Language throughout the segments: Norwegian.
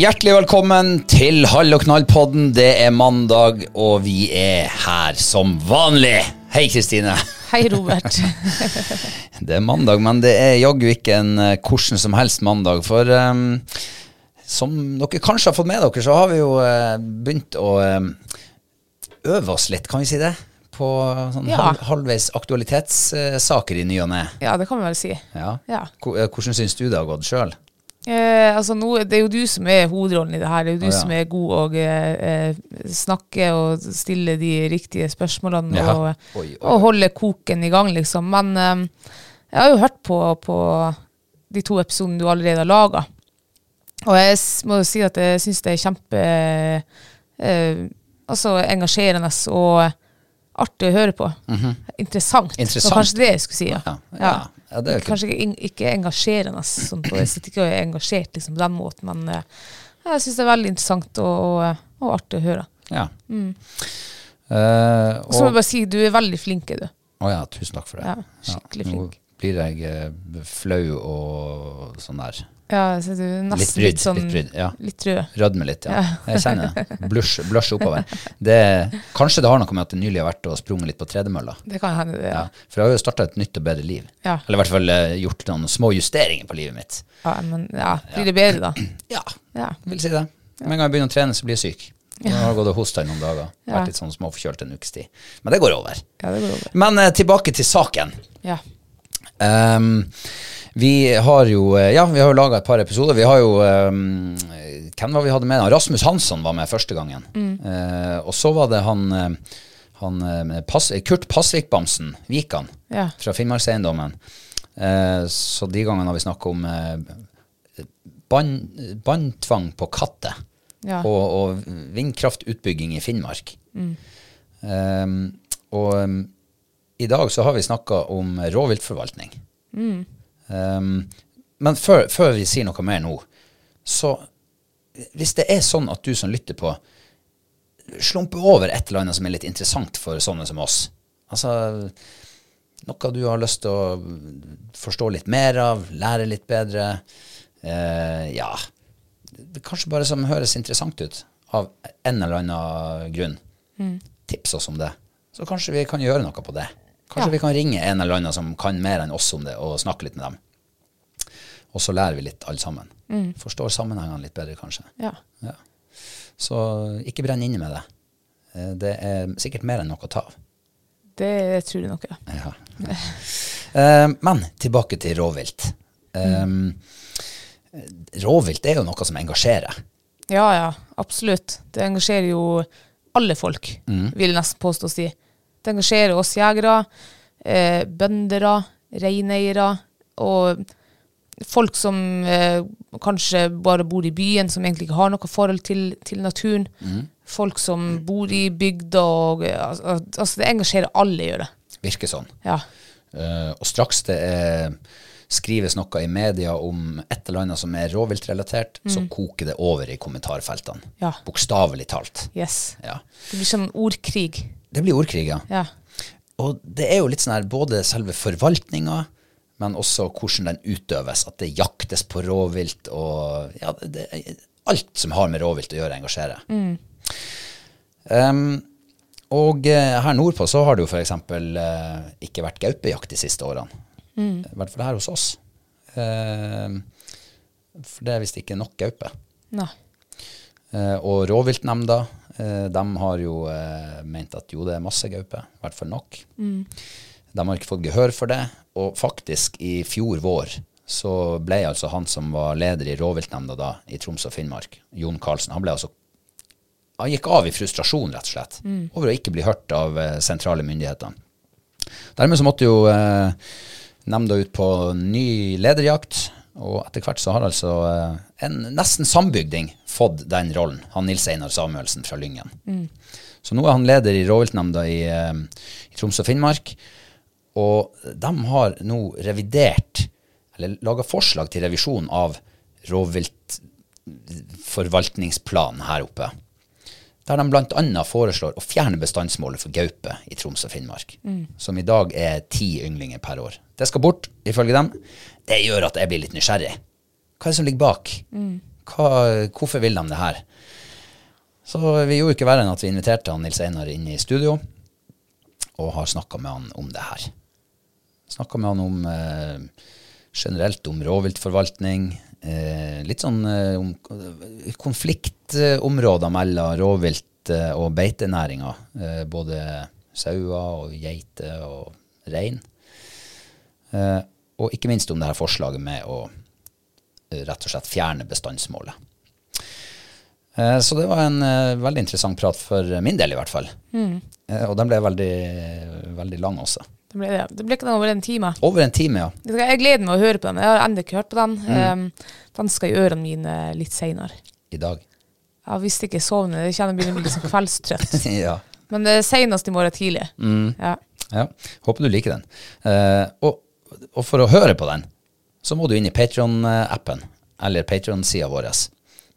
Hjertelig velkommen til Hall og knall-podden. Det er mandag, og vi er her som vanlig. Hei, Kristine. Hei, Robert. Det er mandag, men det er jaggu ikke en eh, hvordan som helst mandag. For um, som dere kanskje har fått med dere, så har vi jo uh, begynt å um, øve oss litt, kan vi si det? På sånn Ja. halv, halvveis aktualitetssaker i ny og ne. Ja, det kan vi vel si. Ja. Ja. Hvordan syns du det har gått sjøl? Eh, altså nå, det er jo du som er hovedrollen i det her. Det er jo du ah, ja. som er god å eh, snakker snakke og stille de riktige spørsmålene Ja. og, Oi, oi, og holde koken i gang, liksom. Men eh, jeg har jo hørt på, på de to episodene du allerede har laga. Og jeg må jo si at jeg syns det er kjempe eh, altså engasjerende og artig å høre på. Interessant. Mhm. Interessant. Det var kanskje det jeg skulle si, ja. Ja, ja. Ja, det er ikke- Kanskje ikke, ikke engasjerende, sånn på, jeg sitter ikke og er engasjert liksom, på den måten, men eh, jeg syns det er veldig interessant og, og, og artig å høre. Ja. Mm. Uh, Og så må jeg bare si, du er veldig flink, er du. å ja, tusen takk for det. Ja, skikkelig flink. Blir jeg eh, flau og sånn der. Ja, så du nesten Litt brydd. litt sånn litt brydd, ja. litt Rødmer Rødme litt, ja. Jeg kjenner det. Blush, blush oppover. Det, kanskje det har noe med at det nylig har vært og sprunget litt på tredemølla. Det kan hende, det. Ja. Ja. For jeg har jo starta et nytt og bedre liv. Ja. Eller i hvert fall eh, gjort noen små justeringer på livet mitt. Ja, men ja, blir det bedre, da? Ja, Ja. vil si det. Med en gang jeg begynner å trene, så blir jeg syk. Jeg har gått og hosta i noen dager. Ja. Vært litt sånn småforkjølt en ukes tid. Men det går over. Ja, det går over. Men eh, tilbake til saken. Ja. Ehm, vi har jo eh, Ja, vi har jo laga et par episoder. Vi har jo um, Hvem var vi hadde med? Rasmus Hansson var med første gangen. Eh, og så var det han, eh, han Pass, Kurt Pasvik-bamsen, Vikan, Ja. fra Finnmarkseiendommen. Uh, så de gangene har vi snakka om uh, båndtvang på katter. Ja. Og, og vindkraftutbygging i Finnmark. Og um, i dag så har vi snakka om rovviltforvaltning. Ehm, men før, før vi sier noe mer nå, så hvis det er sånn at du som lytter på, slumper over et eller annet som er litt interessant for sånne som oss, altså noe du har lyst til å forstå litt mer av, lære litt bedre, uh, ja, kanskje bare som høres interessant ut av en eller annen grunn. Tips oss om det. Så kanskje vi kan gjøre noe på det. Kanskje Ja. vi kan ringe en eller annen som kan mer enn oss om det, og snakke litt med dem. Og så lærer vi litt alle sammen. Forstår sammenhengene litt bedre, kanskje. ja. Ja. Så ikke brenn inne med det. Eh, Det er sikkert mer enn nok å ta av. Det tror jeg nok, ja. Ja. Eh, men tilbake til rovvilt. Eh, Rovvilt er jo noe som engasjerer. Ja, ja, absolutt. Det engasjerer jo alle folk, vil jeg nesten påstå å si. Det engasjerer oss jegere, eh, bøndere, reineiere og folk som eh, kanskje bare bor i byen, som egentlig ikke har noe forhold til, til naturen. Folk som bor i bygda og eh, Altså, det engasjerer alle, gjør det. Virker sånn. Ja. Uh, og straks det er, skrives noe i media om et eller annet som er rovviltrelatert, så koker det over i kommentarfeltene. Ja. Bokstavelig talt. Yes. Ja. Det blir sånn ordkrig. Det blir ordkrig, ja. Og det er jo litt sånn her både selve forvaltninga, men også hvordan den utøves. At det jaktes på rovvilt og ja, det, alt som har med rovvilt å gjøre, engasjerer. Um, og eh, her nordpå så har det jo f.eks. Uh, ikke vært gaupejakt de siste årene. I hvert fall her hos oss. Uh, for det er visst ikke nok gaupe. Eh, og rovviltnemnda eh, de har jo eh, ment at jo, det er masse gaupe, i hvert fall nok. De har ikke fått gehør for det, og faktisk i fjor vår så ble altså han som var leder i rovviltnemnda da, i Troms og Finnmark, Jon Karlsen, han ble altså han gikk av i frustrasjon, rett og slett, over å ikke bli hørt av eh, sentrale myndigheter. Dermed så måtte jo eh, nemnda ut på ny lederjakt, og etter hvert så har altså eh, en nesten sambygding fått den rollen, han Nils Einar Samuelsen fra Lyngen. Så nå er han leder i rovviltnemnda i, eh, i Troms og Finnmark, og de har nå revidert, eller laga forslag til revisjon av rovviltforvaltningsplanen her oppe der de bl.a. foreslår å fjerne bestandsmålet for gaupe i Troms og Finnmark, som i dag er ti ynglinger per år. Det skal bort, ifølge dem. Det gjør at jeg blir litt nysgjerrig. Hva er det som ligger bak? Hva, hvorfor vil de det her? Så vi gjorde ikke verre enn at vi inviterte han Nils Einar inn i studio, og har snakka med han om det her. Snakka med han om eh, generelt om rovviltforvaltning, litt sånn eh, eh, konfliktområder mellom rovvilt eh, og beitenæringa. Eh, både sauer og geiter og rein. Eh, og ikke minst om det her forslaget med å eh, rett og slett fjerne bestandsmålet. Eh, så det var en eh, veldig interessant prat for min del, i hvert fall. Eh, og den ble veldig, veldig lang også. Det ble, det. det ble ikke den over en time. Over en time, ja. Jeg gleder meg å høre på den. Jeg har ennå ikke hørt på den. Um, den skal i ørene mine litt seinere. I dag. Ja, hvis det ikke sovner. Jeg kjenner jeg begynner å bli litt sånn kveldstrøtt. ja. Men det er seinest i morgen tidlig. Ja. ja. Håper du liker den. Eh, og, og for å høre på den, så må du inn i Patron-appen, eller Patron-sida vår.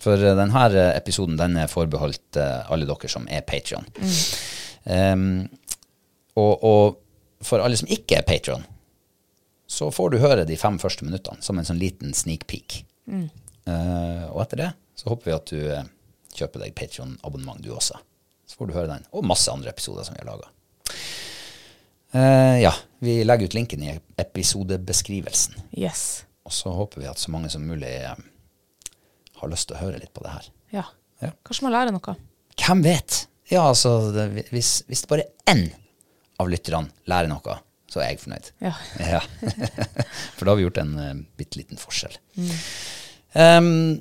For eh, denne episoden den er forbeholdt eh, alle dere som er Patron. Um, og, og for alle som ikke er Patron, så får du høre de fem første minuttene som en sånn liten sneak peek. Eh, og etter det så håper vi at du eh, kjøper deg Patron-abonnement du også. Så får du høre den, og masse andre episoder som vi har laga. ja, vi legger ut linken i episodebeskrivelsen. Yes. Og så håper vi at så mange som mulig eh, har lyst til å høre litt på det her. Ja. Ja. Kanskje man lærer noe. Hvem vet? Ja, altså, det, hvis, hvis det bare er én av lytterne lærer noe, så er jeg fornøyd. Ja. Ja. For da har vi gjort en uh, bitte liten forskjell. Um,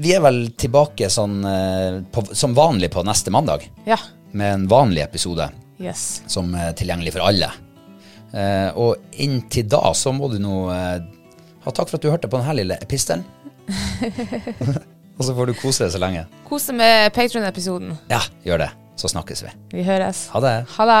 vi er vel tilbake sånn, uh, på, som vanlig på neste mandag, Ja. med en vanlig episode Yes. som er tilgjengelig for alle. Uh, og inntil da så må du nå uh, ha takk for at du hørte på denne lille epistelen. og så får du kose deg så lenge. Kose med Patron-episoden. Ja, gjør det. Så snakkes vi. Vi høres. Ha det. Ha det.